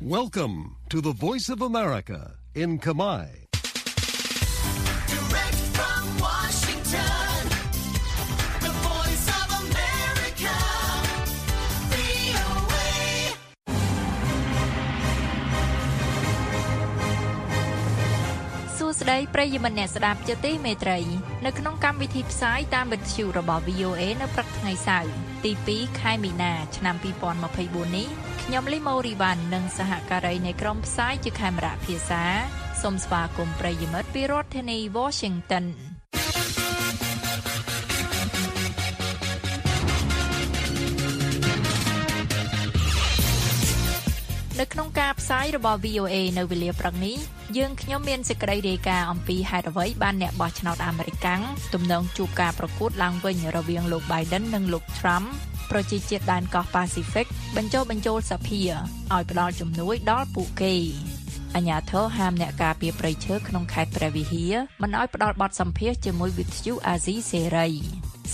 Welcome to the Voice of America in Kamai. Direct from Washington, the voice of America, VOA. សួស្តីប្រិយមិត្តអ្នកស្ដាប់ជាទីមេត្រី នៅក្នុងកម្មវិធីផ្សាយតាមវិទ្យុរបស់ VOA នៅព្រឹកថ្ងៃសៅរ៍ទី2ខែមីនា ឆ្នាំ2024នេះ ខ្ញុំលីម៉ូរីវ៉ាន់និងសហការីនៃក្រុមផ្សាយជាខេមរៈភាសាសូមស្វាគមន៍ប្រិយមិត្តពីរដ្ឋធានី Washington នៅក្នុងការផ្សាយរបស់ VOA នៅវេលាព្រឹកនេះយើងខ្ញុំមានសេចក្តីរាយការណ៍អំពីហេតុអ្វីបានអ្នកបោះឆ្នោតអាមេរិកទំនងជួបការប្រកួតឡើងវិញរវាងលោក Biden និងលោក Trump ប្រជាជាតិដែនកោះ Pacific បញ្ចុះបញ្ចូលសភាឲ្យផ្ដល់ជំនួយដល់ពួកគេអញ្ញាធរហាមអ្នកការពារព្រៃឈើក្នុងខេត្តព្រះវិហារមិនឲ្យផ្ដល់បទសម្ភាសន៍ជាមួយវិទ្យុអាស៊ីសេរី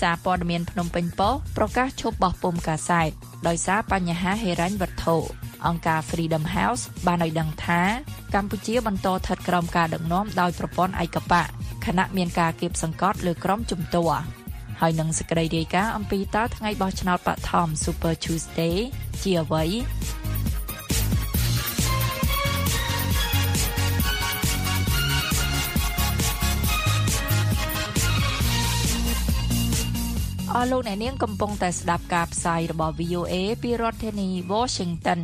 សារព័ត៌មានភ្នំពេញប៉ុស្តិ៍ប្រកាសឈប់បោះពុម្ពកាសែតដោយសារបញ្ហាហិរញ្ញវត្ថុអង្គការ Freedom House បានឲ្យដឹងថាកម្ពុជាបន្តស្ថិតក្រោមការដឹកនាំដោយប្រព័ន្ធឯកបកខណៈមានការគៀបសង្កត់លើក្រុមជំទាស់ ហើយនឹងសេចក្តីរាយការណ៍អំពីតើថ្ងៃបោះឆ្នោតបឋម Super Tuesday ជាអ្វីអស់លោកអ្នកនាងកំពុងតែស្ដាប់ការផ្សាយរបស់ VOA ពីរដ្ឋធានី Washington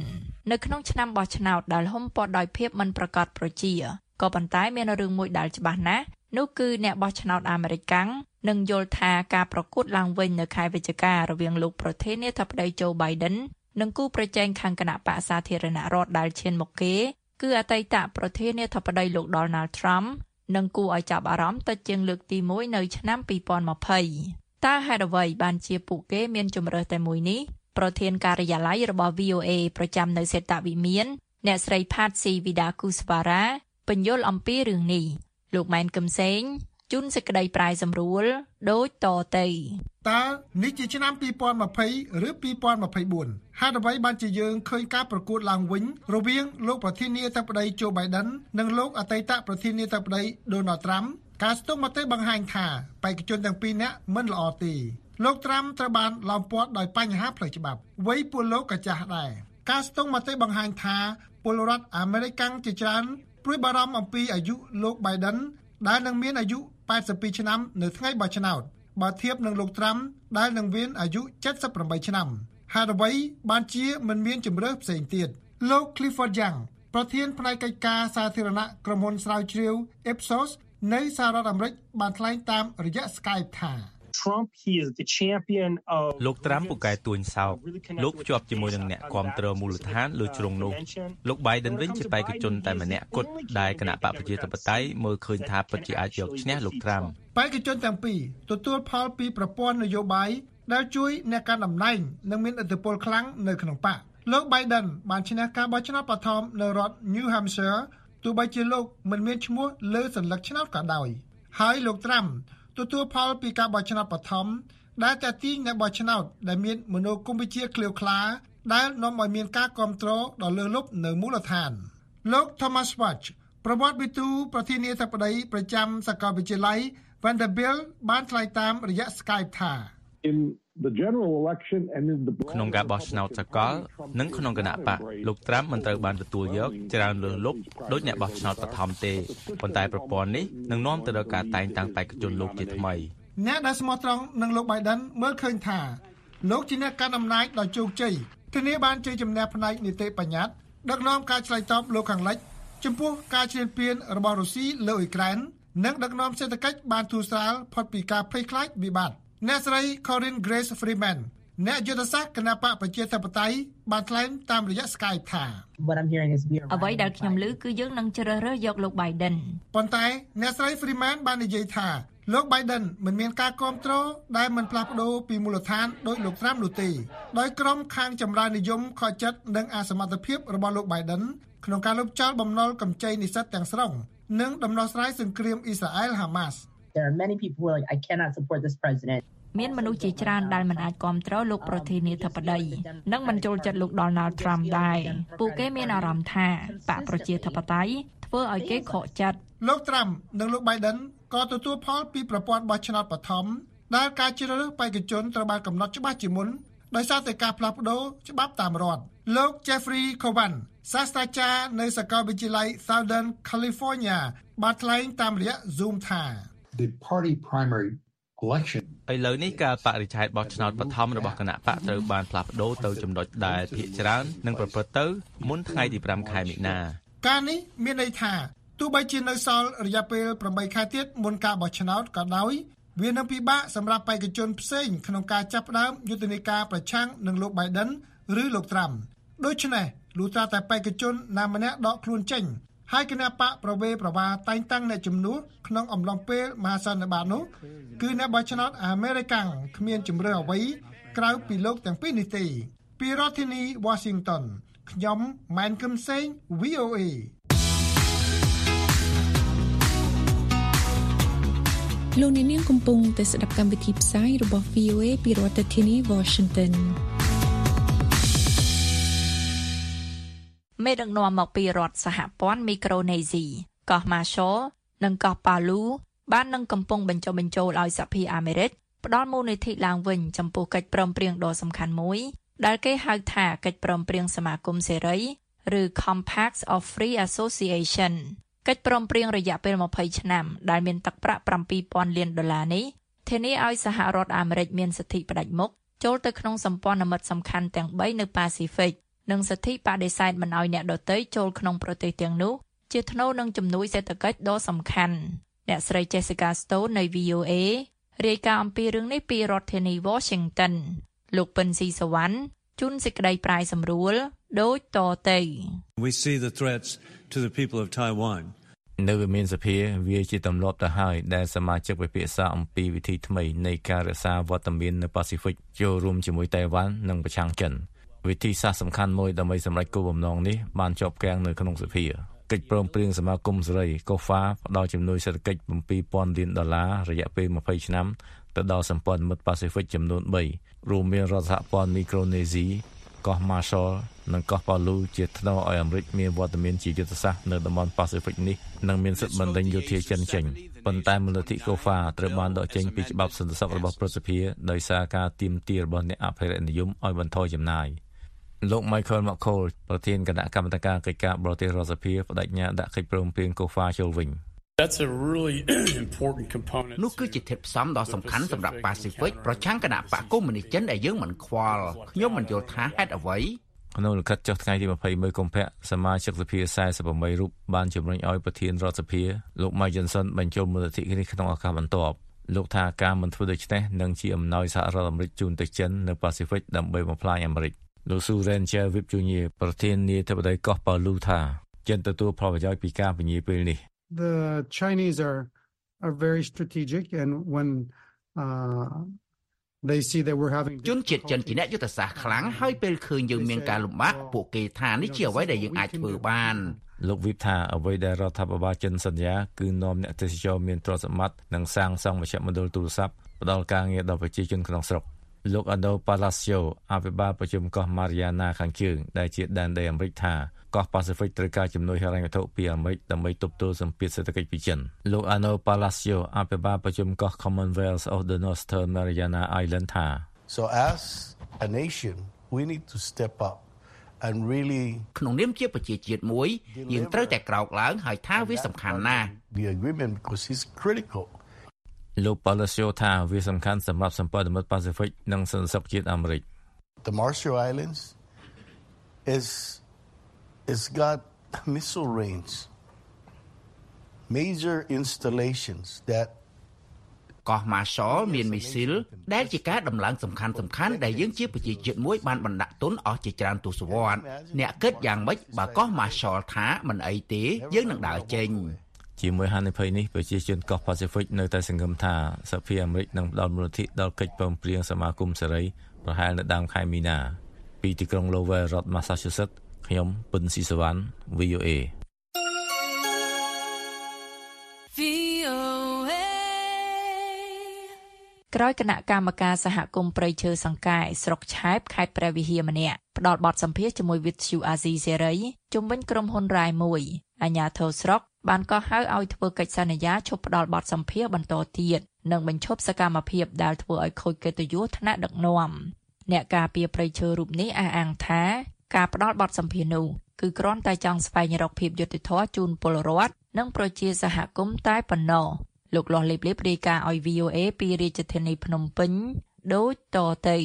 នៅក្នុងឆ្នាំបោះឆ្នោតដែលហុំព័ទ្ធដោយភាពមិនប្រកបប្រជាក៏ប៉ុន្តែមានរឿងមួយដែលច្បាស់ណាស់ នោះគឺអ្នកបោះឆ្នោតអាមេរិកកាំងនឹងយល់ថាការប្រកួតឡើងវិញនៅខែវិច្ឆិការវាងលោកប្រធានាធិបតី Joe Biden និងគូប្រជែងខាងគណៈបកសាធារណរដ្ឋដែលឈានមុខគេ គឺអតីតប្រធានាធិបតីលោក Donald Trump និងគួរឲ្យចាប់អារម្មណ៍ទៅជាងលើកទី1នៅឆ្នាំ2020តើហេតុអ្វីបានជាពួកគេមានជំរើសតែមួយនេះប្រធានការិយាល័យរបស់ VOA ប្រចាំនៅសេតវិមាន អ្នកស្រី Patsy Vidakuswara បញ្យល់អំពីរឿងនេះ លោកម៉ែនកឹមសេងជូនសេចក្តីប្រាយសម្រួលដូចតទៅតើនេះជាឆ្នាំ2020ឬ2024ហេតុអ្វីបានជាយើងឃើញការប្រកួតឡើងវិញ រវាងលោកប្រធានាធិបតី Joe Biden និងលោកអតីតប្រធានាធិបតី Donald Trump ការស្ទង់មតិបង្ហាញថាបេក្ខជនទាំងពីរនាក់មិនល្អទេលោកត្រាំត្រូវបានឡោមព័ទ្ធដោយបញ្ហាផ្លូវច្បាប់វ័យពួកលោកក៏ចាស់ដែរការស្ទង់មតិបង្ហាញថាពលរដ្ឋអាមេរិកកាំងជាច្រើន ព្រួយបារម្ភអំពីអាយុលោក Biden ដែលនឹងមានអាយុ82ឆ្នាំនៅថ្ងៃបោះឆ្នោតបើធៀបនឹងលោកត្រាំដែលនឹងមានអាយុ78ឆ្នាំហេតុអ្វីបានជាមិនមានជំរើសផ្សេងទៀតលោក Clifford Young ប្រធានផ្នែកកិច្ចការសាធារណៈក្រុមហ៊ុនស្រាវជ្រាវ Ipsos នៅសហរដ្ឋអាមេរិកបានថ្លែងតាមរយៈ Skype ថា Trump he is the champion of លោកត្រាំពូកែទួញសោកលោកភ្ជាប់ជាមួយនឹងអ្នកគាំទ្រមូលដ្ឋានលើជ្រុងនោះលោក Biden វិញជាបេក្ខជនតែម្នាក់គត់ដែលគណៈបកប្រជាធិបតេយ្យមើលឃើញថាពិតជាអាចយកឈ្នះលោកត្រាំបេក្ខជនទាំងពីរទទួលផលពីប្រព័ន្ធនយោបាយដែលជួយអ្នកកាន់តំណែងនិងមានឥទ្ធិពលខ្លាំងនៅក្នុងបកលោក Biden បានឈ្នះការបោះឆ្នោតបឋមនៅរដ្ឋ New Hampshire ទោះបីជាលោកមិនមានឈ្មោះលើសញ្ញាឆ្នោតក៏ដោយហើយលោកត្រាំ ទទួលផលពីការបោះឆ្នោតបឋមដែលតាទីងអ្នកបោះឆ្នោតដែលមានមនោគមវិជ្ជាឃ្លាវខ្លាដែលនាំឲ្យមានការគ្រប់គ្រងដ៏លើសលប់នៅមូលដ្ឋាន លោក Thomas Watch ប្រវត្តិវិទូប្រធានាធិបតីប្រចាំសាកលវិទ្យាល័យ Vanderbilt បានថ្លែងតាមរយៈ Skype ថា in the general election and in the ក្នុងការបោះឆ្នោតសកលនិងក្នុងគណៈបកលោកត្រាំមិនត្រូវបានទទួលយកច្រើនលើសលប់ដោយអ្នកបោះឆ្នោតបឋមទេប៉ុន្តែប្រព័ន្ធនេះនឹងនាំទៅដល់ការតែងតាំងបេក្ខជនលោកជាថ្មីអ្នកដែលស្មោះត្រង់នឹងលោក Biden មើលឃើញថាលោកជាអ្នកកាន់អំណាចដ៏ជោគជ័យធានាបានជ័យជំនះផ្នែកនីតិបញ្ញត្តិដឹកនាំការឆ្លើយតបលោកខាងលិចចំពោះការឈ្លានពានរបស់រុស្ស៊ីលើអ៊ុយក្រែននិងដឹកនាំសេដ្ឋកិច្ចបានធូរស្រាលផុតពីការភ័យខ្លាចវិបត្តិ អ្នកស្រី Corinne Grace Freeman អ្នកយុទ្ធសាស្ត្រគណៈបកប្រជាធិបតេយ្យបានថ្លែងតាមរយៈ Skype ថា what I'm hearing is we are អ្វីដែលខ្ញុំឮគឺយើងនឹងជ្រើសរើសយកលោក Biden ប៉ុន្តែអ្នកស្រី Freeman បាននិយាយថាលោក Biden មិនមានការគ្រប់គ្រងដែលមិនផ្លាស់ប្ដូរពីមូលដ្ឋានដោយលោក Trump នោះទេដោយក្រុមខាងចម្រើននិយមខកចិត្តនិងអសមត្ថភាពរបស់លោក Biden ក្នុងការលុបចោលបំណុលកម្ចីនិស្សិតទាំងស្រុងនិងដំណោះស្រាយសង្គ្រាមអ៊ីស្រាអែលហាម៉ាស់ there are many people who are like I cannot support this president មានមនុស្សជាច្រើនដែលមិនអាចគ្រប់គ្រងលោកប្រធានាធិបតីនិងមិនចូលចិត្តលោក Donald Trump ដែរពួកគេមានអារម្មណ៍ថាបកប្រជាធិបតេយ្យធ្វើឲ្យគេខកចិត្តលោក Trump និងលោក Biden ក៏ទទួលផលពីប្រព័ន្ធបោះឆ្នោតបឋមដែលការជ្រើសរើសបេក្ខជនត្រូវបានកំណត់ច្បាស់ជាមុនដោយសារតែការផ្លាស់ប្ដូរច្បាប់តាមរដ្ឋលោក Jeffrey Covan សាស្ត្រាចារ្យនៅសាកលវិទ្យាល័យ Southern California បានថ្លែងតាមរយៈ Zoom ថា The party primary election ឥឡូវនេះការបរិច្ឆេទបោះឆ្នោតបឋមរបស់គណៈបកត្រូវបានផ្លាស់ប្ដូរទៅចំណុចដែលភាគច្រើននឹងប្រព្រឹត្តទៅមុនថ្ងៃទី5ខែមិនិនាការនេះមានន័យថាទោះបីជានៅសល់រយៈពេល8ខែទៀតមុនការបោះឆ្នោតក៏ដោយវានឹងពិបាកសម្រាប់បេក្ខជនផ្សេងក្នុងការចាប់ផ្ដើមយុទ្ធនាការប្រឆាំងនឹងលោក Biden ឬលោក Trump ដូច្នេះលុះត្រាតែបេក្ខជនណាម្នាក់ដកខ្លួនចេញ ហើយគណៈបកប្រវេប្រវាតែងតាំងអ្នកជំនួសក្នុងអំឡុងពេលមហាសន្និបាតនោះគឺអ្នកបោះឆ្នោតអាមេរិកាំងគ្មានជំរឿអ្វីក្រៅពីលោកទាំងពីរនេះទេពីរដ្ឋធានី Washington ខ្ញុំម៉ែនគឹមសេង VOA លោកអ្នកនាងកំពុងតែស្ដាប់កម្មវិធីផ្សាយរបស់ VOA ពីរដ្ឋធានី Washington មេដឹកនាំមកពីរដ្ឋសហព័ន្ធមីក្រូនេស៊ីកោះម៉ាឆូនិងកោះប៉ាលូបាននឹងកំពុងបញ្ចុះបញ្ចូលឲ្យសហភាពអាមេរិកផ្ដល់មូលនិធិឡើងវិញចំពោះកិច្ចព្រមព្រៀងដ៏សំខាន់មួយ ដែលគេហៅថាកិច្ចព្រមព្រៀងសមាគមសេរីឬ Compact of Free Association កិច្ចព្រមព្រៀងរយៈពេល20ឆ្នាំដែលមានទឹកប្រាក់7000លានដុល្លារនេះធានាឲ្យសហរដ្ឋអាមេរិកមានសិទ្ធិផ្ដាច់មុខចូលទៅក្នុងសម្ព័ន្ធមិត្តសំខាន់ទាំង3នៅប៉ាស៊ីហ្វិក និងសិទ្ធិបដិសេធមិនឲ្យអ្នកដទៃចូលក្នុងប្រទេសទាំងនោះជាថ្នូរនឹងជំនួយសេដ្ឋកិច្ចដ៏សំខាន់អ្នកស្រី Jessica Stone នៃ VOA រាយការណ៍អំពីរឿងនេះពីរដ្ឋធានី Washington លោកពិនស៊ីសវណ្ណជួនសេចក្តីប្រាយសម្រួលដូចតទៅ We see the threats to the people of Taiwan នៅវិមានសភាវាជាទម្លាប់ទៅហើយដែលសមាជិកពិភាក្សាអំពីវិធីថ្មីនៃការរក្សាវត្តមាននៅប៉ាស៊ីហ្វិកចូលរួមជាមួយតៃវ៉ាន់និងប្រឆាំងចិន វិធីសាស្ត្រសំខាន់មួយដើម្បីសម្រេចគោលបំណងនេះបានជាប់គាំងនៅក្នុងសភាកិច្ចព្រមព្រៀងសមាគមសេរីកូហ្វាផ្ដល់ជំនួយសេដ្ឋកិច្ច7000លានដុល្លាររយៈពេល20ឆ្នាំទៅដល់សម្ព័ន្ធមិត្តប៉ាស៊ីហ្វិកចំនួន3រួមមានរដ្ឋសហព័ន្ធមីក្រូនេស៊ីកោះ Marshall និងកោះ Palu ជាថ្នូរឲ្យអាមេរិកមានវត្តមានជាយុទ្ធសាស្ត្រនៅតំបន់ប៉ាស៊ីហ្វិកនេះនិងមានសិទ្ធិបណ្ដេញយោធាចិនចេញប៉ុន្តែមូលនិធិកូហ្វាត្រូវបានដកចេញពីច្បាប់សន្តិសុខរបស់ប្រសិទ្ធិដោយសារការទាមទាររបស់អ្នកអភិរក្សនិយមឲ្យបន្ថយចំណាយ លោក Michael McCall ប្រធានគណៈកម្មាធិការកិច្ចការបរទេសរដ្ឋសភាបដិញ្ញាដាក់កិច្ចព្រមព្រៀងកូហ្វាចូលវិញ That's a really important component នោះគឺជាធាតុផ្សំដ៏សំខាន់សម្រាប់ Pacific ប្រឆាំងគណៈបកកុម្មុយនីសចិនដែលយើងមិនខ្វល់ខ្ញុំមិនយល់ថាហេតុអ្វីក្នុងលិខិតចុះថ្ងៃទី21កុម្ភៈសមាជិកសភា48រូបបានជំរុញឲ្យប្រធានរដ្ឋសភាលោក Mike Johnson បញ្ចូលមូលនិធិនេះក្នុងឱកាសបន្ទាប់លោកថាការមិនធ្វើដូច្នេះនឹងជាអំណោយសហរដ្ឋអាមេរិកជូនទៅចិននៅប៉ាស៊ីហ្វិកដើម្បីបំផ្លាញអាមេរិក លោក Suren Javip Jr. ប្រធាននាយដ្ឋបតីកោះប៉ាលូថាចិនទទួលផលប្រយោជន៍ពីការពញាពេលនេះ The Chinese are are very strategic and when uh they see that we're having ជនជាតិចិនជាអ្នកយុទ្ធសាស្ត្រខ្លាំងហើយពេលឃើញយើងមានការលំបាកពួកគេថានេះជាអ្វីដែលយើងអាចធ្វើបានលោកវិបថាអ្វីដែលរដ្ឋាភិបាលចិនសន្យាគឺនាំអ្នកទេសចរមានទ្រព្យសម្បត្តិនិងសាងសង់មជ្ឈមណ្ឌលទូរស័ព្ទផ្ដល់ការងារដល់ប្រជាជនក្នុងស្រុក លោក Ando Palacio អភិបាលប្រជុំកោះ Mariana ខាងជើងដែលជាដែនដីអាមេរិកថាកោះប៉ាស៊ីហ្វិកត្រូវការជំនួយហិរញ្ញវត្ថុពីអាមេរិកដើម្បីទប់ទល់សម្ពាធសេដ្ឋកិច្ចពីចិនលោក Ano Palacio អភិបាលប្រជុំកោះ Commonwealth of the Northern Mariana Island ថា So as a nation we need to step up and really ក្នុងនាមជាប្រជាជាតិមួយយើងត្រូវតែក្រោកឡើងហើយថាវាសំខាន់ណាស់ the agreement because it's critical លោក Palacio ថាវាសំខាន់សម្រាប់សម្ព័ន្ធមិត្តប៉ាស៊ីហ្វិកនិងសន្តិសុខជាតិអាមេរិក The Marshall Islands is it's got missile range major installations that កោះ Marshall មានមីស៊ីលដែលជាការដំឡើងសំខាន់សំខាន់ដែលយើងជាប្រជាជាតិមួយបានបណ្ដាក់ទុនអស់ជាច្រើនទសវត្សរ៍អ្នកគិតយ៉ាងម៉េចបើកោះ Marshall ថាមិនអីទេយើងនឹងដើរចេញ ជាមួយហានិភ័យនេះប្រជាជនកោះ Pacific នៅតែសង្ឃឹមថាសហភាពអាមេរិកនឹងផ្ដល់មូលនិធិដល់កិច្ចព្រមព្រៀងសមាគមសេរីប្រហែលនៅដើមខែមីនាពីទីក្រុង Lowell រដ្ឋ Massachusetts ខ្ញុំពិនស៊ីសវណ្ណ VOA VOA ក្រោយគណៈកម្មការសហគមន៍ព្រៃឈើសង្កែស្រុកឆែបខេត្តព្រះវិហារម្នាក់ផ្ដល់បទសម្ភាសន៍ជាមួយវិទ្យុអាស៊ីសេរីជំវិញក្រុមហ៊ុនរ៉ែមួយអាញាធរស្រុក បានកោះហៅឲ្យធ្វើកិច្ចសន្យាឈប់ផ្ដល់បទសម្ភាសន៍បន្តទៀតនិងបញ្ឈប់សកម្មភាពដែលធ្វើឲ្យខូចកិត្តិយសថ្នាក់ដឹកនាំអ្នកការពារព្រៃឈើរូបនេះអះអាងថាការផ្ដល់បទសម្ភាសន៍នោះគឺគ្រាន់តែចង់ស្វែងរកភាពយុត្តិធម៌ជូនពលរដ្ឋនិងប្រជាសហគមន៍តែប៉ុណ្ណោះលោកលាស់លេបលេបរាយការណ៍ឲ្យ VOA ពីរាជធានីភ្នំពេញដូចតទៅ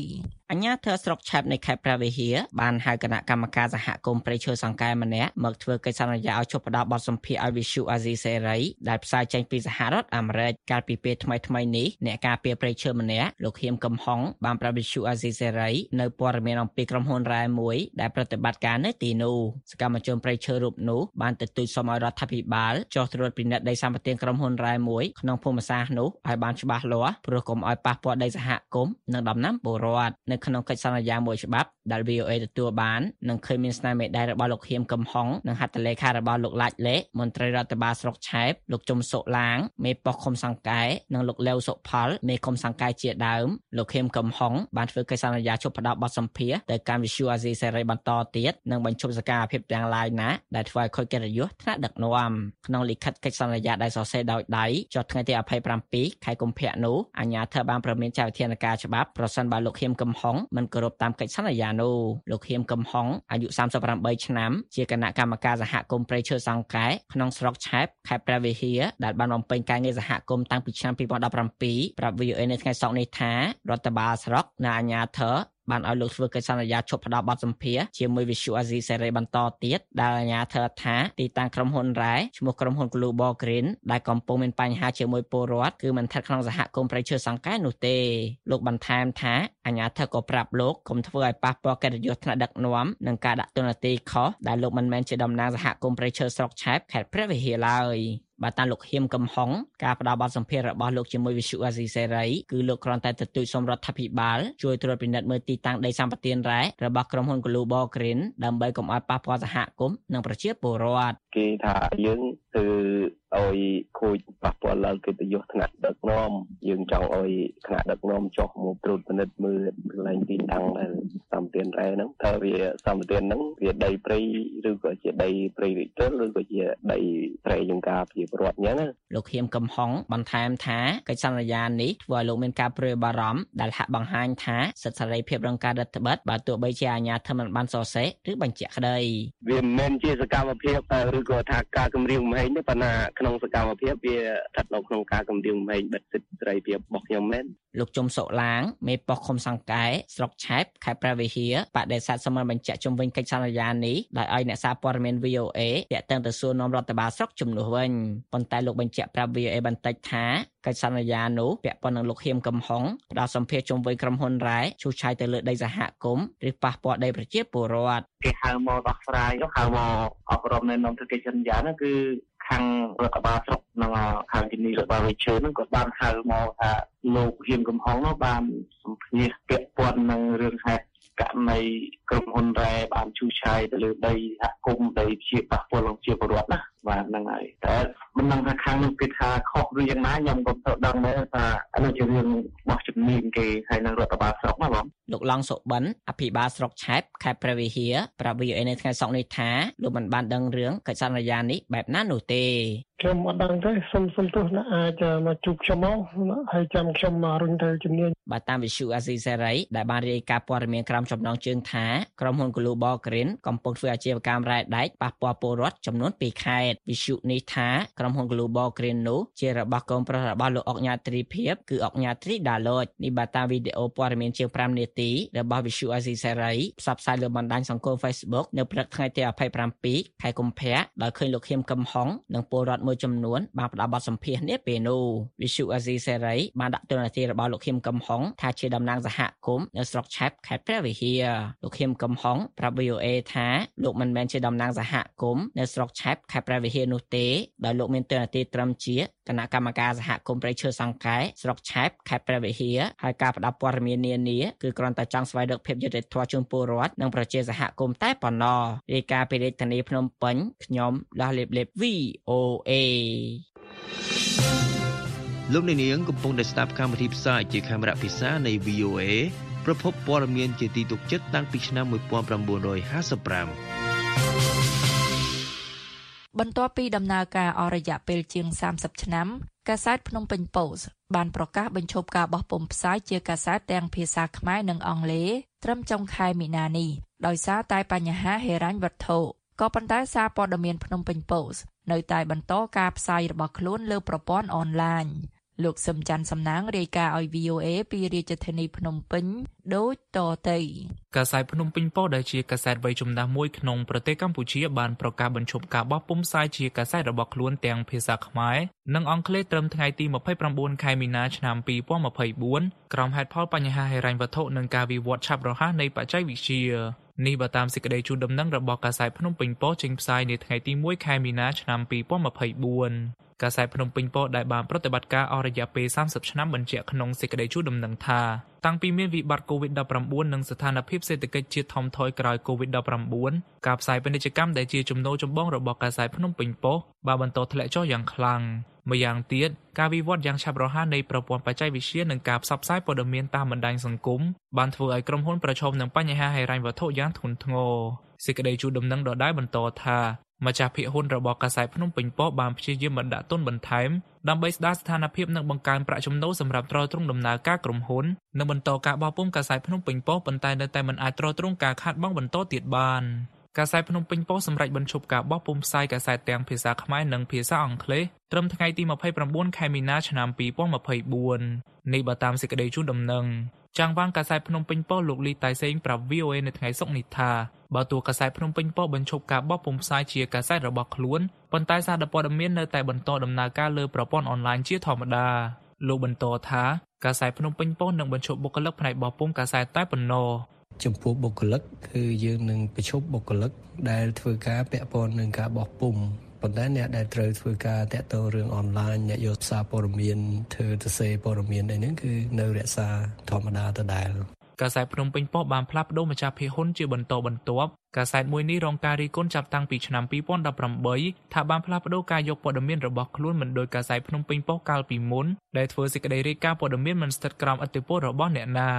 អញ្ញាធិស្រុកឆាប់នៃខេត្តព្រះវិហារបានហៅគណៈកម្មការសហគមន៍ព្រៃឈើសង្កែម្នាក់មកធ្វើកិច្ចសន្យាឲ្យជប់ផ្ដល់បទសម្ភាសន៍ឲ្យវិសុអាស៊ីសេរីដែលផ្សាយចេញពីសហរដ្ឋអាមេរិកកាលពីពេលថ្មីថ្មីនេះអ្នកការពារព្រៃឈើម្នាក់លោកហៀមកំហុងបានប្រាប់វិសុអាស៊ីសេរីនៅព័ត៌មានអំពីក្រុមហ៊ុនរ៉ែមួយដែលប្រតិបត្តិការនៅទីនោះសកម្មជនព្រៃឈើរូបនោះបានទទូចសុំឲ្យរដ្ឋាភិបាលចុះត្រួតពិនិត្យដីសម្បត្តិក្រុមហ៊ុនរ៉ែមួយក្នុងភូមិសាស្ត្រនោះឲ្យបានច្បាស់លាស់ព្រោះកុំឲ្យប៉ះពាល់ដីសហគមន៍និងដំណាំពលរដ្ឋនៅក្នុងកិច្ចសន្យាមួយច្បាប់ ដែល VOA ទទួលបាននឹងឃើញមានស្នាមមេដៃរបស់លោកហៀមកំហុងនិងហត្ថលេខារបស់លោកឡាច់លេមន្ត្រីរដ្ឋបាលស្រុកឆែបលោកជុំសុឡាងមេប៉ុស្តិ៍ឃុំសង្កែនិងលោកលាវសុផលមេឃុំសង្កែជាដើមលោកហៀមកំហុងបានធ្វើកិច្ចសន្យាជប់ផ្ដល់បទសម្ភាសន៍ទៅកម្មវិទ្យុអាស៊ីសេរីបន្តទៀតនិងបញ្ឈប់សកម្មភាពទាំងឡាយណាដែលធ្វើឲ្យខូចកិត្តិយសថ្នាក់ដឹកនាំក្នុងលិខិតកិច្ចសន្យាដែលសរសេរដោយដៃចុះថ្ងៃទី27ខែកុម្ភៈនោះអាជ្ញាធរបានប្រមានចាត់វិធានការច្បាប់ប្រសិនបើលោកហៀមកំហុងមិនគោរពតាមកិច្ចសន្យានោះលោកហៀមកំហុងអាយុ38ឆ្នាំជាគណៈកម្មការសហគមន៍ព្រៃឈើសង្កែក្នុងស្រុកឆែបខេត្តព្រះវិហារដែលបានបំពេញការងារសហគមន៍តាំងពីឆ្នាំ2017ប្រាប់ VOA នៅថ្ងៃសុក្រនេះថារដ្ឋបាលស្រុកនិងអាជ្ញាធរ បានឲ្យលោកធ្វើកិច្ចសន្យាឈប់ផ្ដល់បទសម្ភាសជាមួយវិសុអាស៊ីសេរីបន្តទៀតដែលអាជ្ញាធរថាទីតាំងក្រុមហ៊ុនរ៉ែឈ្មោះក្រុមហ៊ុន Global Green ដែលកំពុងមានបញ្ហាជាមួយពលរដ្ឋគឺមិនស្ថិតក្នុងសហគមន៍ប្រៃឈើសង្កែនោះទេលោកបន្ថែមថាអាជ្ញាធរក៏ប្រាប់លោកកុំធ្វើឲ្យប៉ះពាល់កិត្តិយសថ្នាក់ដឹកនាំនិងការដាក់ទណ្ឌនីយខុសដែលលោកមិនមែនជាតំណាងសហគមន៍ប្រៃឈើស្រុកឆែបខេត្តព្រះវិហារឡើយ បាទតាមលោកហៀមកំហុងការផ្ដល់បទសម្ភាសន៍របស់លោកជាមួយវិសុអាស៊ីសេរីគឺលោកគ្រាន់តែទទូចសូមរដ្ឋាភិបាលជួយត្រួតពិនិត្យមើលទីតាំងដីសម្បត្តិរ៉ែរបស់ក្រុមហ៊ុន Global Green ដើម្បីកុំឲ្យប៉ះពាល់សហគមន៍និងប្រជាពលរដ្ឋគេថាយើងគឺ ឲ្យខូចប៉ះពាល់ឡើងកិត្តិយសថ្នាក់ដឹកនាំយើងចង់ឲ្យថ្នាក់ដឹកនាំចុះមកត្រួតពិនិត្យមើលកន្លែងទីតាំងដែលសម្បត្តិរ៉ែហ្នឹងតើវាសម្បត្តិហ្នឹងវាដីព្រៃឬក៏ជាដីព្រៃវិទុលឬក៏ជាដីព្រៃយើងការជាប្រវត្តិអញ្ចឹងណាលោកហៀមកំហុងបន្ថែមថាកិច្ចសន្យានេះធ្វើឲ្យលោកមានការព្រួយបារម្ភដែលហាក់បង្ហាញថាសិទ្ធិសេរីភាពរងការរឹតបន្តឹងបើទោះបីជាអាជ្ញាធរមិនបានសរសេរឬបញ្ជាក់ក្តីវាមិនមែនជាសកម្មភាពឬក៏ថាការគម្រាមកំហែងទេប៉ុន្តែក្នុងសកម្មភាពវាស្ថិតនៅក្នុងការគម្រាមកំហែងបិទសិទ្ធិសេរីភាពរបស់ខ្ញុំមែនលោកជុំសុឡាងមេប៉ុស្តិ៍ឃុំសង្កែស្រុកឆែបខេត្តព្រះវិហារបដិសេធសមបញ្ជាក់ជំវិញកិច្ចសន្យានេះដោយឲ្យអ្នកសារព័ត៌មាន VOA តាក់ទងទៅសួរនាំរដ្ឋបាលស្រុកជំនួសវិញប៉ុន្តែលោកបញ្ជាក់ប្រាប់ VOA បន្តិចថាកិច្ចសន្យានោះពាក់ព័ន្ធនឹងលោកហៀមកំហុងផ្ដល់សម្ភារជំវិញក្រុមហ៊ុនរ៉ែឈូសឆាយទៅលើដីសហគមន៍ឬប៉ះពាល់ដីប្រជាពលរដ្ឋគេហៅមកដោះស្រាយហៅមកអប់រំណែនាំទៅកិច្ចសន្យានោះគឺ ខាងរដ្ឋបាលស្រុកនិងខាងជំនាញរដ្ឋបាលវិជើហ្នឹងក៏បានហៅមកថាលោកហ៊ានកំហុងនោះបានសម្ភាសពាក់ព័ន្ធនឹងរឿងហេតុករណីក្រុមហ៊ុនរ៉ែបានឈូសឆាយទៅលើដីសហគមន៍ដីជាប៉ះពាល់នឹងជាពលរដ្ឋណា បាទហ្នឹងហើយតែមិនដឹងថាខាងនោះគេថាខុសឬយ៉ាងណាខ្ញុំក៏ទៅដឹងដែរថាអានោះជារឿងរបស់ជំនាញគេហើយនឹងរដ្ឋបាលស្រុកណាបងលោកឡងសុបិនអភិបាលស្រុកឆែបខេត្តព្រះវិហារប្រាប់ VOA នៅថ្ងៃសុក្រនេះថាលោកមិនបានដឹងរឿងកិច្ចសន្យានេះបែបណានោះទេខ្ញុំអត់ដឹងទេសុំសុំទោសណាអាចមកជួបខ្ញុំមកហើយចាំខ្ញុំមករុញទៅជំនាញបាទតាមវិសុអាស៊ីសេរីដែលបានរាយការណ៍ព័ត៌មានក្រោមចំណងជើងថាក្រុមហ៊ុន Global Green កំពុងធ្វើអាជីវកម្មរ៉ែដែកប៉ះពាល់ពលរដ្ឋចំនួន2ខេត្តវិសុនេះថាក្រុមហ៊ុន Global Green នោះជារបស់កូនប្រុសរបស់លោកអុកញ៉ាត្រីភិបគឺអុកញ៉ាត្រីដាឡូចនេះបាទតាមវីដេអូព័ត៌មានជាង5នាទីរបស់វិសុអាស៊ីសេរីផ្សព្វផ្សាយលើបណ្ដាញសង្គម Facebook នៅព្រឹកថ្ងៃទី27ខែកុម្ភៈដោយឃើញលោកខៀមកំហុងនិងពលរដ្ឋមួយចំនួនបានផ្ដល់បទសម្ភាសន៍នេះពេលនោះវិសុអាស៊ីសេរីបានដាក់ទស្សនវិជ្ជារបស់លោកខៀមកំហុងថាជាតំណាងសហគមន៍នៅស្រុកឆែបខេត្តព្រះវិហារលោកខៀមកំហុងប្រាប់ VOA ថាលោកមិនមែនជាតំណាងសហគមន៍នៅស្រុកឆែបខេត្តព្រះវិហារនោះទេដោយលោកមានទស្សនវិជ្ជាត្រឹមជាគណៈកម្មការសហគមន៍ប្រៃឈើសង្កែស្រុកឆែបខេត្តព្រះវិហារហើយការផ្ដល់ព័ត៌មាននានាគឺគ្រាន់តែចង់ស្វែងរកភាពយុត្តិធម៌ជូនពលរដ្ឋនិងប្រជាសហគមន៍តែប៉ុណ្ណោះរាយការណ៍ពីរាជធានីភ្នំពេញខ្ញុំលាស់លេបលេប VOA លោកអ្នកនាងកំពុងតែស្ដាប់កម្មវិធីផ្សាយជាខេមរៈភាសានៃ VOA ប្រភពព័ត៌មានជាទីទុកចិត្តតាំងពីឆ្នាំ1955 បន្ទាប់ពីដំណើរការអស់រយៈពេលជាង30ឆ្នាំកាសែតភ្នំពេញ Post បានប្រកាសបញ្ឈប់ការបោះពុម្ពផ្សាយជាកាសែតទាំងភាសាខ្មែរនិងអង់គ្លេសត្រឹមចុងខែមីនានេះដោយសារតែបញ្ហាហិរញ្ញវត្ថុក៏ប៉ុន្តែសារព័ត៌មានភ្នំពេញ Post នៅតែបន្តការផ្សាយរបស់ខ្លួនលើប្រព័ន្ធអនឡាញ លោកសឹមច័ន្ទសំណាងរាយការណ៍ឲ្យ VOA ពីរាជធានីភ្នំពេញដូចតទៅកាសែតភ្នំពេញប៉ុស្តិ៍ដែលជាកាសែតវ័យចំណាស់មួយក្នុងប្រទេសកម្ពុជាបានប្រកាសបញ្ឈប់ការបោះពុម្ពផ្សាយជាកាសែតរបស់ខ្លួនទាំងភាសាខ្មែរនិងអង់គ្លេសត្រឹមថ្ងៃទី29ខែមីនាឆ្នាំ2024ក្រោមហេតុផលបញ្ហាហិរញ្ញវត្ថុនិងការវិវត្តឆាប់រហ័សនៃបច្ចេកវិទ្យា នេះបើតាមសេចក្តីជូនដំណឹងរបស់កាសែតភ្នំពេញប៉ុស្តិ៍ចេញផ្សាយនាថ្ងៃទី1ខែមីនាឆ្នាំ2024កាសែតភ្នំពេញប៉ុស្តិ៍ដែលបានប្រតិបត្តិការអស់រយៈពេល30ឆ្នាំបញ្ជាក់ក្នុងសេចក្តីជូនដំណឹងថា តាំងពីមានវិបត្តិ COVID-19 និងស្ថានភាពសេដ្ឋកិច្ចជាតិថមថយក្រោយ COVID-19 ការផ្សាយពាណិជ្ជកម្មដែលជាចំណូលចម្បងរបស់កាសែតភ្នំពេញប៉ុស្តិ៍បានបន្តធ្លាក់ចុះយ៉ាងខ្លាំងម្យ៉ាងទៀតការវិវត្តយ៉ាងឆាប់រហ័សនៃប្រព័ន្ធបច្ចេកវិទ្យានិងការផ្សព្វផ្សាយព័ត៌មានតាមបណ្ដាញសង្គមបានធ្វើឲ្យក្រុមហ៊ុនប្រឈមនឹងបញ្ហាហិរញ្ញវត្ថុយ៉ាងធ្ងន់ធ្ងរសេចក្តីជូនដំណឹងដដែលបន្តថា ម្ចាស់ភាគហ៊ុនរបស់កាសែតភ្នំពេញប៉ុស្តិ៍បានព្យាយាមបណ្ដាក់ទុនបន្ថែមដើម្បីស្ដារស្ថានភាពនិងបង្កើនប្រាក់ចំណូលសម្រាប់ទ្រទ្រង់ដំណើរការក្រុមហ៊ុននិងបន្តការបោះពុម្ពកាសែតភ្នំពេញប៉ុស្តិ៍ប៉ុន្តែនៅតែមិនអាចទ្រទ្រង់ការខាតបង់បន្តទៀតបាន កាសែតភ្នំពេញប៉ុស្តិ៍សម្រេចបញ្ឈប់ការបោះពុម្ពផ្សាយកាសែតទាំងភាសាខ្មែរនិងភាសាអង់គ្លេសត្រឹមថ្ងៃទី29ខែមីនាឆ្នាំ2024នេះបើតាមសេចក្តីជូនដំណឹងចាងវាងកាសែតភ្នំពេញប៉ុស្តិ៍លោកលីតៃសេងប្រាប់ VOA នៅថ្ងៃសុក្រនេះថាបើទោះកាសែតភ្នំពេញប៉ុស្តិ៍បញ្ឈប់ការបោះពុម្ពផ្សាយជាកាសែតរបស់ខ្លួនប៉ុន្តែសារព័ត៌មាននៅតែបន្តដំណើរការលើប្រព័ន្ធអនឡាញជាធម្មតាលោកបន្តថាកាសែតភ្នំពេញប៉ុស្តិ៍នឹងបញ្ឈប់បុគ្គលិកផ្នែកបោះពុម្ពកាសែតតែប៉ុណ្ណោះ ចំពោះបុគ្គលិកគឺយើងនឹងបញ្ឈប់បុគ្គលិកដែលធ្វើការពាក់ព័ន្ធនឹងការបោះពុម្ពប៉ុន្តែអ្នកដែលត្រូវធ្វើការតាក់ទងរឿងអនឡាញអ្នកយកសារព័ត៌មានធ្វើទៅសេព័ត៌មានអីហ្នឹងគឺនៅរក្សាធម្មតាដដែលកាសែតភ្នំពេញប៉ុស្តិ៍បានផ្លាស់ប្តូរម្ចាស់ភាគហ៊ុនជាបន្តបន្ទាប់កាសែតមួយនេះរងការរិះគន់ចាប់តាំងពីឆ្នាំ2018ថាបានផ្លាស់ប្តូរការយកព័ត៌មានរបស់ខ្លួនមិនដោយកាសែតភ្នំពេញប៉ុស្តិ៍កាលពីមុនដែលធ្វើសេចក្តីរាយការណ៍ព័ត៌មានមិនស្ថិតក្រោមឥទ្ធិពលរបស់អ្នកណា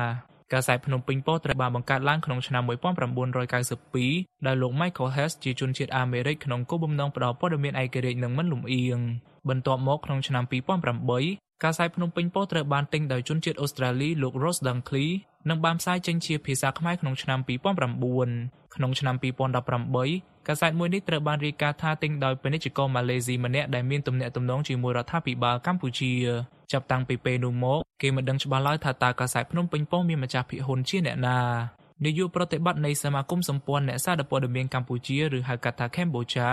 កាសែតភ្នំពេញប៉ុស្តិ៍ត្រូវបានបង្កើតឡើងក្នុងឆ្នាំ1992ដោយលោក Michael Hess ជាជនជាតិអាមេរិកក្នុងគោលបំណងផ្តល់ព័ត៌មានឯករាជ្យនិងមិនលំអៀងបន្ទាប់មកក្នុងឆ្នាំ2008 កាសែតភ្នំពេញប៉ុស្តិ៍ត្រូវបានទិញដោយជនជាតិអូស្ត្រាលីលោក Ross Dunkley និងបានផ្សាយចេញជាភាសាខ្មែរក្នុងឆ្នាំ2009ក្នុងឆ្នាំ2018កាសែតមួយនេះត្រូវបានរាយការណ៍ថាទិញដោយពាណិជ្ជករម៉ាឡេស៊ីម្នាក់ដែលមានទំនាក់ទំនងជាមួយរដ្ឋាភិបាលកម្ពុជាចាប់តាំងពីពេលនោះមកគេមិនដឹងច្បាស់ឡើយថាតើកាសែតភ្នំពេញប៉ុស្តិ៍មានម្ចាស់ភាគហ៊ុនជាអ្នកណានាយកប្រតិបត្តិនៃសមាគមសម្ព័ន្ធអ្នកសារព័ត៌មានកម្ពុជាឬហៅកាត់ថា Cambodia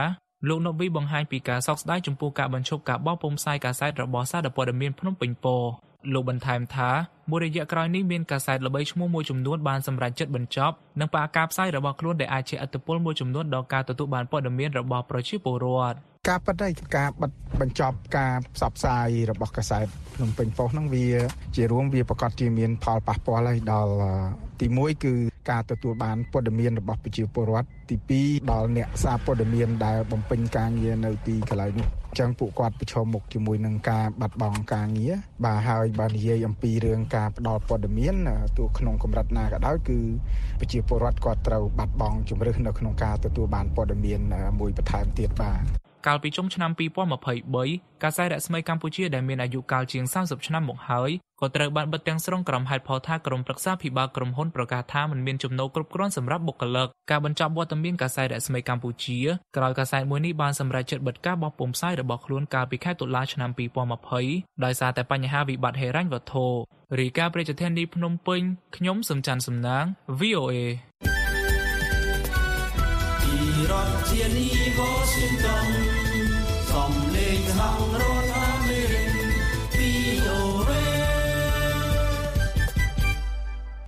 លោកណូវីបង្ហាញពីការសោកស្ដាយចំពោះការបញ្ឈប់ការបោះពុម្ពផ្សាយកាសែតរបស់សារព័ត៌មានភ្នំពេញប៉ុស្តិ៍លោកបន្ថែមថាមួយរយៈក្រោយនេះមានកាសែតល្បីឈ្មោះមួយចំនួនបានសម្រេចចិត្តបញ្ចប់និងផ្អាកការផ្សាយរបស់ខ្លួនដែលអាចជាឥទ្ធិពលមួយចំនួនដល់ការទទួលបានព័ត៌មានរបស់ប្រជាពលរដ្ឋ ការប៉ັດហើយការបិទបញ្ចប់ការផ្សព្វផ្សាយរបស់កាសែតភ្នំពេញប៉ុស្តិ៍ហ្នឹងវាជារួមវាប្រកាសជាមានផលប៉ះពាល់ហើយដល់ទី1គឺការទទួលបានព័ត៌មានរបស់ប្រជាពលរដ្ឋទី2ដល់អ្នកសារព័ត៌មានដែលបំពេញការងារនៅទីកន្លែងនេះចឹងពួកគាត់ប្រឈមមុខជាមួយនឹងការបាត់បង់ការងារបាទហើយបើនិយាយអំពីរឿងការផ្ដល់ព័ត៌មានទោះក្នុងកម្រិតណាក៏ដោយគឺប្រជាពលរដ្ឋគាត់ត្រូវបាត់បង់ជំរឿននៅក្នុងការទទួលបានព័ត៌មានមួយបន្ថែមទៀតបាទ កាលពីចុងឆ្នាំ2023កាសែតរស្មីកម្ពុជាដែលមានអាយុកាលជាង30ឆ្នាំមកហើយក៏ត្រូវបានបិទទាំងស្រុងក្រុមហេតុផលថាក្រុមប្រឹក្សាភិបាលក្រុមហ៊ុនប្រកាសថាមិនមានចំណូលគ្រប់គ្រាន់សម្រាប់បុគ្គលិកការបញ្ចប់វត្តមានកាសែតរស្មីកម្ពុជាក្រោយកាសែតមួយនេះបានសម្រេចចិត្តបិទការបោះពុម្ពផ្សាយរបស់ខ្លួនកាលពីខែតុលាឆ្នាំ2020ដោយសារតែបញ្ហាវិបត្តិហិរញ្ញវត្ថុរីកាប្រជាធានីភ្នំពេញខ្ញុំសំច័ន្ទសំណាង VOA ពីរដ្ឋធានី Washington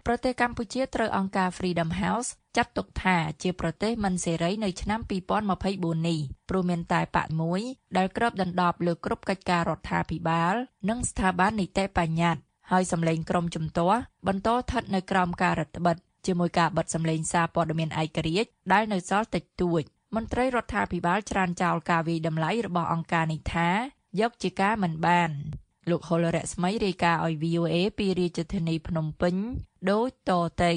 ប្រទេសកម្ពុជាត្រូវអង្គការ Freedom House ចាត់ទុកថាជាប្រទេសមិនសេរីនៅឆ្នាំ2024នេះព្រោះមានតែបកមួយដែលគ្របដណ្ដប់លើគ្រប់កិច្ចការរដ្ឋាភិបាល និងស្ថាប័ននីតិបញ្ញត្តិហើយសម្លេងក្រមជំទាស់បន្តស្ថិតនៅក្រោមការរដ្ឋបិទជាមួយការបិទសម្លេងសារព័ត៌មានឯករាជ្យដែលនៅសល់តិចតួចមន្ត្រីរដ្ឋាភិបាលច្រានចោលការវិយតម្លៃរបស់អង្គការនេះថាយកជាការមិនបាន លោកហុលរស្មីរាយការណ៍ឲ្យ VOA ពីរាជធានីភ្នំពេញដូចតទៅ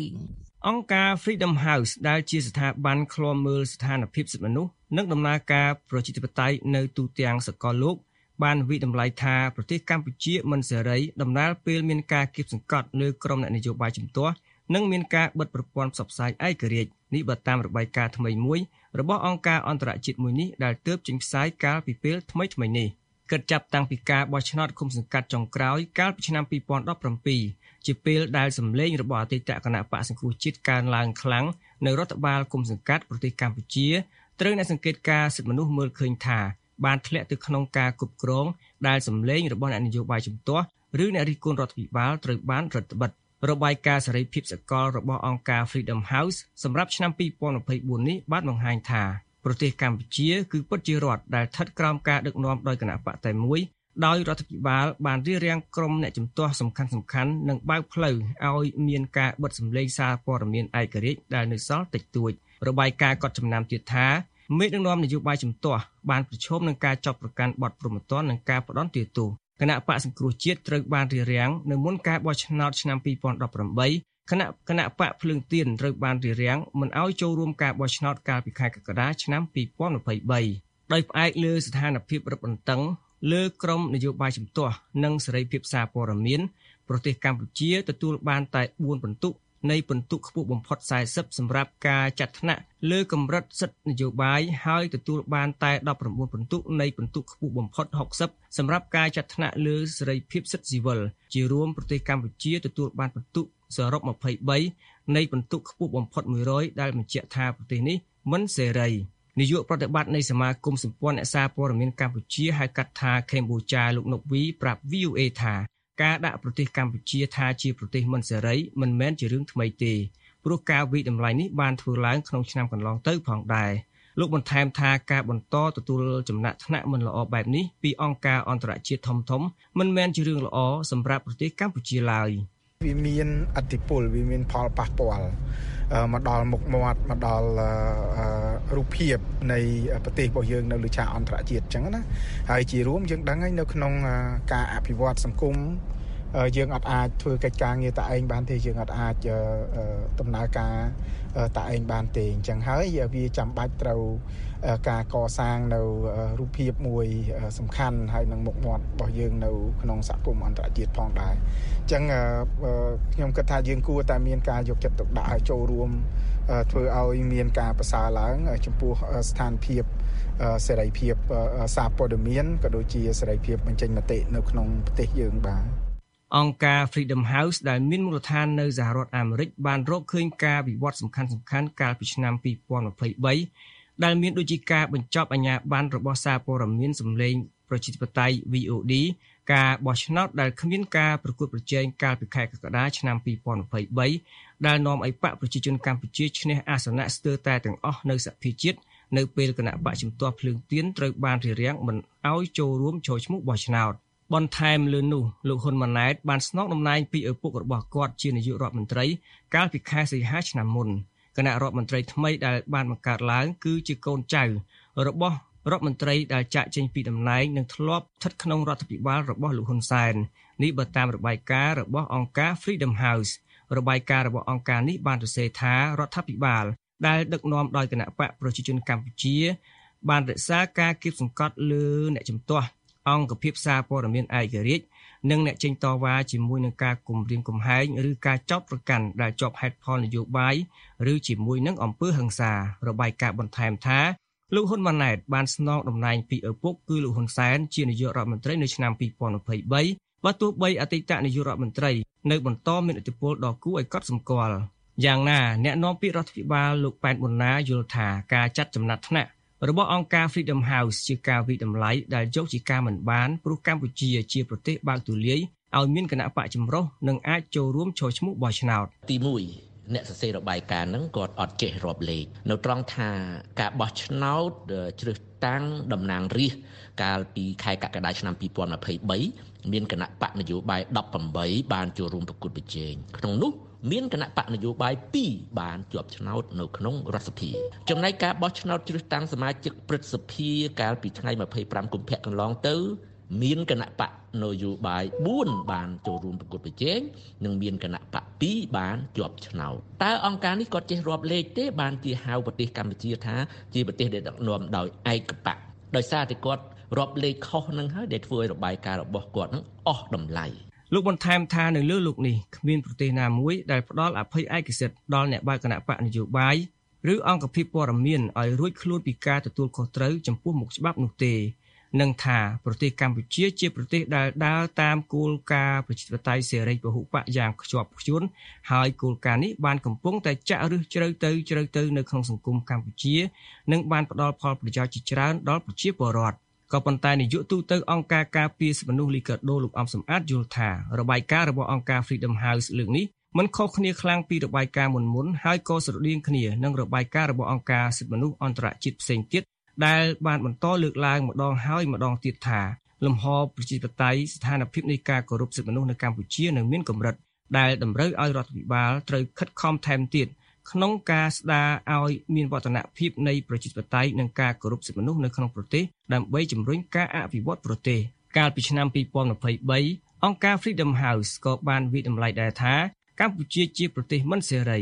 អង្គការ Freedom House ដែលជាស្ថាប័នឃ្លាំមើលស្ថានភាពសិទ្ធិមនុស្សនិងដំណើរការប្រជាធិបតេយ្យនៅទូទាំងសកលលោកបានវិតម្លៃថាប្រទេសកម្ពុជាមិនសេរីដំណើរពេលមានការគៀបសង្កត់លើក្រមអ្នកនយោបាយជំទាស់និងមានការបិទប្រព័ន្ធផ្សព្វផ្សាយឯករាជ្យនេះបើតាមរបាយការណ៍ថ្មីមួយរបស់អង្គការអន្តរជាតិមួយនេះដែលទើបចេញផ្សាយកាលពីពេលថ្មីថ្មីនេះ គិតចាប់តាំងពីការបោះឆ្នោតឃុំសង្កាត់ចុងក្រោយកាលពីឆ្នាំ2017ជាពេលដែលសម្លេងរបស់អតីតគណៈបកសង្គ្រោះជាតិកើនឡើងខ្លាំងនៅរដ្ឋបាលគុំសង្កាត់ប្រទេសកម្ពុជាត្រូវអ្នកសង្កេតការសិទ្ធិមនុស្សមើលឃើញថាបានធ្លាក់ទៅក្នុងការគ្រប់គ្រងដែលសម្លេងរបស់អ្នកនយោបាយជំទាស់ឬអ្នករិះគន់រដ្ឋាភិបាលត្រូវបានរដ្ឋបិទរបាយការណ៍សេរីភាពសកលរបស់អង្គការ Freedom House សម្រាប់ឆ្នាំ2024នេះបានបង្ហាញថា ប្រទេសកម្ពុជាគឺពិតជារដ្ឋដែលស្ថិតក្រោមការដឹកនាំដោយគណៈបកតែមួយដោយរដ្ឋាភិបាលបានរៀបរៀងក្រុមអ្នកជំទាស់សំខាន់សំខាន់និងបើកផ្លូវឲ្យមានការបិទសម្លេងសារព័ត៌មានឯករាជ្យដែលនៅសល់តិចតួចរបាយការណ៍ក៏ចំណាំទៀតថាមេដឹកនាំនយោបាយជំទាស់បានប្រឈមនឹងការចាប់ប្រកាន់បទប្រមទ័ននិងការផ្ដន់ទាទោសគណៈបកសង្គ្រោះជាតិត្រូវបានរៀបរៀងនៅមុនការបោះឆ្នោតឆ្នាំ2018 គណៈគណៈបកភ្លើងទៀនត្រូវបានរៀបរៀងមិនអោយចូលរួមការបោះឆ្នោតកាលពីខែកក្កដាឆ្នាំ2023ដោយផ្អែកលើស្ថានភាពរឹតបន្តឹងលើក្រមនយោបាយជំទាស់និងសេរីភាពសារព័ត៌មានប្រទេសកម្ពុជាទទួលបានតែ4បន្ទុក នៃពិន្ទុខ្ពស់បំផុត40សម្រាប់ការចាត់ថ្នាក់លើកម្រិតសិទ្ធិនយោបាយហើយទទួលបានតែ19ពិន្ទុនៃពិន្ទុខ្ពស់បំផុត60សម្រាប់ការចាត់ថ្នាក់លើសេរីភាពសិទ្ធិស៊ីវិលជារួមប្រទេសកម្ពុជាទទួលបានពិន្ទុសរុប23នៃពិន្ទុខ្ពស់បំផុត100ដែលបញ្ជាក់ថាប្រទេសនេះមិនសេរីនាយកប្រតិបត្តិនៃសមាគមសម្ព័ន្ធអ្នកសារព័ត៌មានកម្ពុជាហៅកាត់ថាកម្ពុជាលោកនុកវីប្រាប់ VOA ថា ការដាក់ប្រទេសកម្ពុជាថាជាប្រទេសមិនសេរីមិនមែនជារឿងថ្មីទេព្រោះការវិតម្លៃនេះបានធ្វើឡើងក្នុងឆ្នាំកន្លងទៅផងដែរលោកបន្ថែមថាការបន្តទទួលចំណាក់ថ្នាក់មិនល្អបែបនេះពីអង្គការអន្តរជាតិធំធំមិនមែនជារឿងល្អសម្រាប់ប្រទេសកម្ពុជាឡើយ វាមានអតិពលវាមានផលប៉ះពាល់មកដល់មុខមាត់មកដល់រូបភាពនៃប្រទេសរបស់យើងនៅលើឆាកអន្តរជាតិអញ្ចឹងណាហើយជារួមយើងដឹងហើយនៅក្នុងការអភិវឌ្ឍសង្គមយើងអត់អាចធ្វើកិច្ចការងារតែឯងបានទេយើងអត់អាចដំណើរការ តែឯងបានទេអញ្ចឹងហើយវាចាំបាច់ត្រូវការកសាងនៅរូបភាពមួយសំខាន់ហើយនឹងមុខមាត់របស់យើងនៅក្នុងសហគមន៍អន្តរជាតិផងដែរអញ្ចឹងខ្ញុំគិតថាយើងគួរតែមានការយកចិត្តទុកដាក់ឲ្យចូលរួមធ្វើឲ្យមានការប្រសើរឡើង ចំពោះស្ថានភាពសេរីភាពសារព័ត៌មានក៏ដូចជាសេរីភាពបញ្ចេញមតិនៅក្នុងប្រទេសយើងបាទ អង្គការ Freedom House ដែលមានមូលដ្ឋាននៅសហរដ្ឋអាមេរិកបានរកឃើញការវិវត្តសំខាន់ៗកាលពីឆ្នាំ2023ដែលមានដូចជាការបញ្ចប់អាជ្ញាប័ណ្ណរបស់សារព័ត៌មានសម្លេងប្រជាធិបតេយ្យ VOD ការបោះឆ្នោតដែលគ្មានការប្រកួតប្រជែងកាលពីខែកក្កដាឆ្នាំ2023ដែលនាំឲ្យបកប្រជាជនកម្ពុជាឈ្នះអាសនៈស្ទើរតែទាំងអស់នៅសភាជាតិនៅពេលគណៈបកជំទាស់ភ្លើងទៀនត្រូវបានរៀបរៀងមិនឲ្យចូលរួមចូលឈ្មោះបោះឆ្នោត បន្ថែមលើនោះលោកហ៊ុនម៉ាណែតបានស្នងតំណែងពីឪពុករបស់គាត់ជានាយករដ្ឋមន្ត្រី កាលពីខែសីហាឆ្នាំមុនគណៈរដ្ឋមន្ត្រីថ្មីដែលបានបង្កើតឡើងគឺជាកូនចៅរបស់រដ្ឋមន្ត្រីដែលចាក់ចេញពីតំណែងនិងធ្លាប់ស្ថិតក្នុងរដ្ឋាភិបាលរបស់លោកហ៊ុនសែននេះបើតាមរបាយការណ៍របស់អង្គការ Freedom House របាយការណ៍របស់អង្គការនេះបានសរសេរថារដ្ឋាភិបាលដែលដឹកនាំដោយគណៈបកប្រជាជនកម្ពុជា បានរក្សាការគៀបសង្កត់លើអ្នកជំទាស់ អង្គភាពសារព័ត៌មានឯករាជ្យនិងអ្នកចេញតវ៉ាជាមួយនឹងការគំរាមកំហែងឬការចោទប្រកាន់ដែលជាប់ហេតុផលនយោបាយឬជាមួយនឹងអំពើហិង្សារបាយការណ៍បន្ថែមថាលោកហ៊ុនម៉ាណែតបានស្នងតំណែងពីឪពុកគឺលោកហ៊ុនសែនជានាយករដ្ឋមន្ត្រីនៅឆ្នាំ2023បើទោះបីអតីតនាយករដ្ឋមន្ត្រីនៅបន្តមានឥទ្ធិពលដ៏គួរឲ្យកត់សម្គាល់យ៉ាងណាអ្នកនាំពាក្យរដ្ឋាភិបាលលោកប៉ែនប៊ុនណាយល់ថាការចាត់ចំណាត់ថ្នាក់ របស់អង្គការ Freedom House ជាការវិតម្លៃដែលយកជាការមិនបានព្រោះកម្ពុជាជាប្រទេសបើកទូលាយឲ្យមានគណៈបកចម្រុះនិងអាចចូលរួមចូលឈ្មោះបោះឆ្នោតទី1អ្នកសរសេររបាយការណ៍ហ្នឹងគាត់អត់ចេះរាប់លេខនៅត្រង់ថាការបោះឆ្នោតជ្រើសតាំងតំណាងរាស្ត្រកាលពីខែកក្កដាឆ្នាំ2023មានគណៈបកនយោបាយ18បានចូលរួមប្រគល់ប្រជែងក្នុងនោះ មានគណៈបកនយោបាយ2បានជាប់ឆ្នោតនៅក្នុងរដ្ឋសភាចំណែកការបោះឆ្នោតជ្រើសតាំងសមាជិកព្រឹទ្ធសភាកាលពីថ្ងៃ25កុម្ភៈកន្លងទៅមានគណៈបកនយោបាយ4បានចូលរួមប្រកួតប្រជែងនិងមានគណៈបក2បានជាប់ឆ្នោតតើអង្គការនេះគាត់ចេះរាប់លេខទេបានជាហៅប្រទេសកម្ពុជាថាជាប្រទេសដែលដឹកនាំដោយឯកបកដោយសារតែគាត់រាប់លេខខុសនឹងហើយដែលធ្វើឲ្យរបាយការណ៍របស់គាត់នឹងអស់តម្លៃ លោកបន្ថែមថានៅលើលោកនេះគ្មានប្រទេសណាមួយដែលផ្ដល់អភ័យឯកសិទ្ធិដល់អ្នកបើកគណៈបកនយោបាយឬអង្គភាពព័ត៌មានឲ្យរួចខ្លួនពីការទទួលខុសត្រូវចំពោះមុខច្បាប់នោះទេនិងថាប្រទេសកម្ពុជាជាប្រទេសដែលដើរតាមគោលការណ៍ប្រជាធិបតេយ្យសេរីពហុបកយ៉ាងខ្ជាប់ខ្ជួនហើយគោលការណ៍នេះបានកំពុងតែចាក់ឫសជ្រៅទៅជ្រៅទៅនៅក្នុងសង្គមកម្ពុជា និងបានផ្ដល់ផលប្រយោជន៍ជាច្រើនដល់ប្រជាពលរដ្ឋ ក៏ប៉ុន្តែនាយកទូតអង្គការការពារសិទ្ធិមនុស្សលីកាដូលោកអំសំអាតយល់ថារបាយការណ៍របស់អង្គការ Freedom House លើកនេះមិនខុសគ្នាខ្លាំងពីរបាយការណ៍មុនមុនហើយក៏ស្រដៀងគ្នានឹងរបាយការណ៍របស់អង្គការសិទ្ធិមនុស្សអន្តរជាតិផ្សេងទៀតដែលបានបន្តលើកឡើងម្ដងហើយម្ដងទៀតថាលំហប្រជាធិបតេយ្យស្ថានភាពនៃការគោរពសិទ្ធិមនុស្សនៅកម្ពុជានៅមានកម្រិតដែលតម្រូវឲ្យរដ្ឋាភិបាលត្រូវខិតខំថែមទៀត ក្នុងការស្ដារឲ្យមានវឌ្ឍនភាពនៃប្រជាធិបតេយ្យនិងការគោរពសិទ្ធិមនុស្សនៅក្នុងប្រទេសដើម្បីជំរុញការអភិវឌ្ឍប្រទេសកាលពីឆ្នាំ2023អង្គការ Freedom House ក៏បានវិតម្លៃដែរថាកម្ពុជាជាប្រទេសមិនសេរី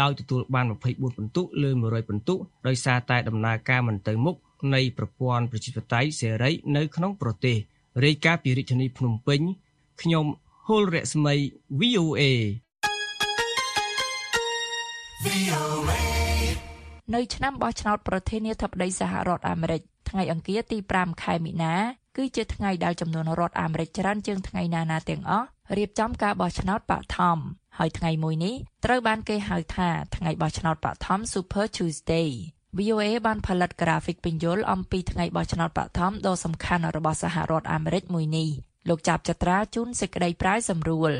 ដោយទទួលបាន24ពិន្ទុលើ100ពិន្ទុដោយសារតែដំណើរការមិនទៅមុខនៃប្រព័ន្ធប្រជាធិបតេយ្យសេរីនៅក្នុងប្រទេសរាយការណ៍ពីរាជធានីភ្នំពេញខ្ញុំហុលរស្មី VOA នៅឆ្នាំបោះឆ្នោតប្រធានាធិបតីសហរដ្ឋអាមេរិកថ្ងៃអង្គារទី5ខែមីនាគឺជាថ្ងៃដែលចំនួនរដ្ឋអាមេរិកច្រើនជាងថ្ងៃណាណាទាំងអស់រៀបចំការបោះឆ្នោតបឋមហើយថ្ងៃមួយនេះត្រូវបានគេហៅថាថ្ងៃបោះឆ្នោតបឋម Super Tuesday VOA បានផលិតក្រាហ្វិកពន្យល់អំពីថ្ងៃបោះឆ្នោតបឋមដ៏សំខាន់របស់សហរដ្ឋអាមេរិកមួយនេះលោកចាប់ចត្រាជូនសេចក្តីប្រាយសម្រួល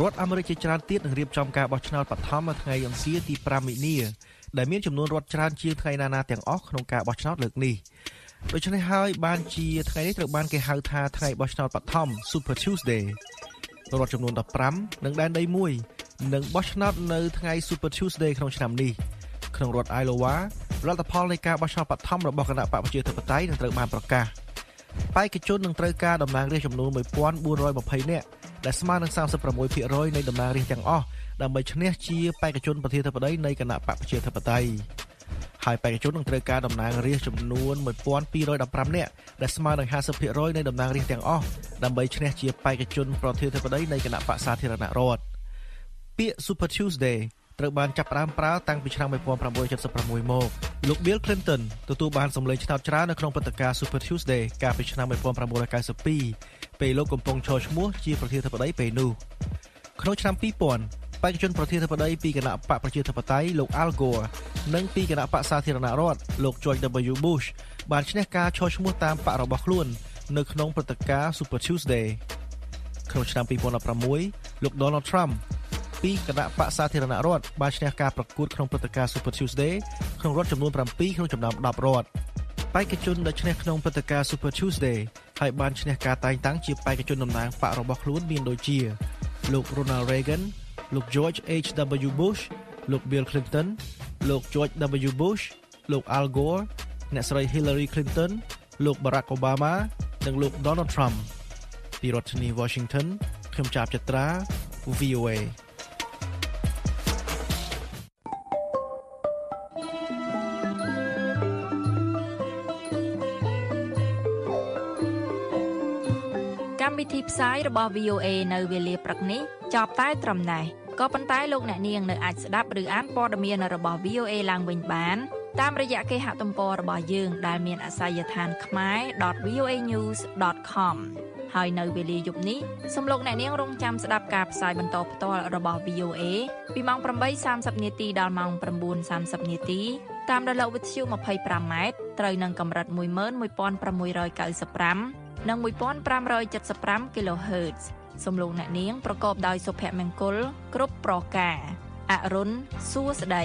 រដ្ឋអាមេរិកជាច្រើនទៀតនឹងរៀបចំការបោះឆ្នោតបឋមនៅថ្ងៃអង្គារទី5មិនិនាដែលមានចំនួនរដ្ឋច្រើនជាងថ្ងៃណានាទាំងអស់ក្នុងការបោះឆ្នោតលើកនេះដូច្នេះហើយបានជាថ្ងៃនេះត្រូវបានគេហៅថាថ្ងៃបោះឆ្នោតបឋម Super Tuesday រដ្ឋចំនួន15និងដែនដីមួយនឹងបោះឆ្នោតនៅថ្ងៃ Super Tuesday ក្នុងឆ្នាំនេះក្នុងរដ្ឋ Iowa លទ្ធផលនៃការបោះឆ្នោតបឋមរបស់គណៈបកប្រជាធិបតេយ្យនឹងត្រូវបានប្រកាសបេក្ខជននឹងត្រូវការតំណាងរាស្ត្រចំនួន1420នាក់ ដែលស្មើនឹង36%នៃតំណាងរាស្ត្រទាំងអស់ដើម្បីឈ្នះជាបេក្ខជនប្រធានាធិបតីនៃគណៈបកប្រជាធិបតេយ្យហើយបេក្ខជននឹងត្រូវការតំណាងរាស្ត្រចំនួន1215នាក់ដែលស្មើនឹង50%នៃតំណាងរាស្ត្រទាំងអស់ដើម្បីឈ្នះជាបេក្ខជនប្រធានាធិបតីនៃគណៈបកសាធារណរដ្ឋពាក្យ Super Tuesday ត្រូវបានចាប់ផ្ដើមប្រើតាំងពីឆ្នាំ1976មកលោក Bill Clinton ទទួលបានសម្លេងឆ្នោតច្រើននៅក្នុងព្រឹត្តិការណ៍ Super Tuesday កាលពីឆ្នាំ1992 ពេលលោកកំពុងឈរឈ្មោះជាប្រធានាធិបតីពេលនោះក្នុងឆ្នាំ2000បេក្ខជនប្រធានាធិបតីពីគណៈបកប្រជាធិបតេយ្យលោក Al Gore និងពីគណៈបកសាធារណរដ្ឋលោក George W Bush បានឈ្នះការឈរឈ្មោះតាមបករបស់ខ្លួននៅក្នុងព្រឹត្តិការណ៍ Super Tuesday ក្នុងឆ្នាំ2016លោក Donald Trump ពីគណៈបកសាធារណរដ្ឋបានឈ្នះការប្រកួតក្នុងព្រឹត្តិការណ៍ Super Tuesday ក្នុងរដ្ឋចំនួន7ក្នុងចំណោម10រដ្ឋបេក្ខជនដែលឈ្នះក្នុងព្រឹត្តិការណ៍ Super Tuesday ហើយបានឈ្នះការតែងតាំងជាបេក្ខជនតំណាងបករបស់ខ្លួនមានដូចជា លោក Ronald Reagan លោក George H.W. Bush លោក Bill Clinton លោក George W. Bush លោក Al Gore អ្នកស្រី Hillary Clinton លោក Barack Obama និងលោក Donald Trump ពីរដ្ឋធានី Washington ខ្ញុំចាប់ចត្រា VOA ផ្សាយរបស់ VOA នៅវេលាព្រឹកនេះចប់តែត្រឹមណេះក៏ប៉ុន្តែលោកអ្នកនាងនៅអាចស្ដាប់ឬអានព័ត៌មានរបស់ VOA ឡើងវិញបានតាមរយៈគេហទំព័ររបស់យើងដែលមានអាសយដ្ឋានខ្មែរ .voanews.com ហើយនៅវេលាយប់នេះសូមលោកអ្នកនាងរងចាំស្ដាប់ការផ្សាយបន្តផ្ទាល់របស់ VOA ពីម៉ោង8:30នាទីដល់ម៉ោង9:30នាទីតាមរលកវិទ្យុ 25m ត្រូវនឹងកម្រិត11695 និង1575 kHz សំឡេងអ្នកនាងប្រកបដោយសុភមង្គលគ្រប់ប្រការអរុនសួស្តី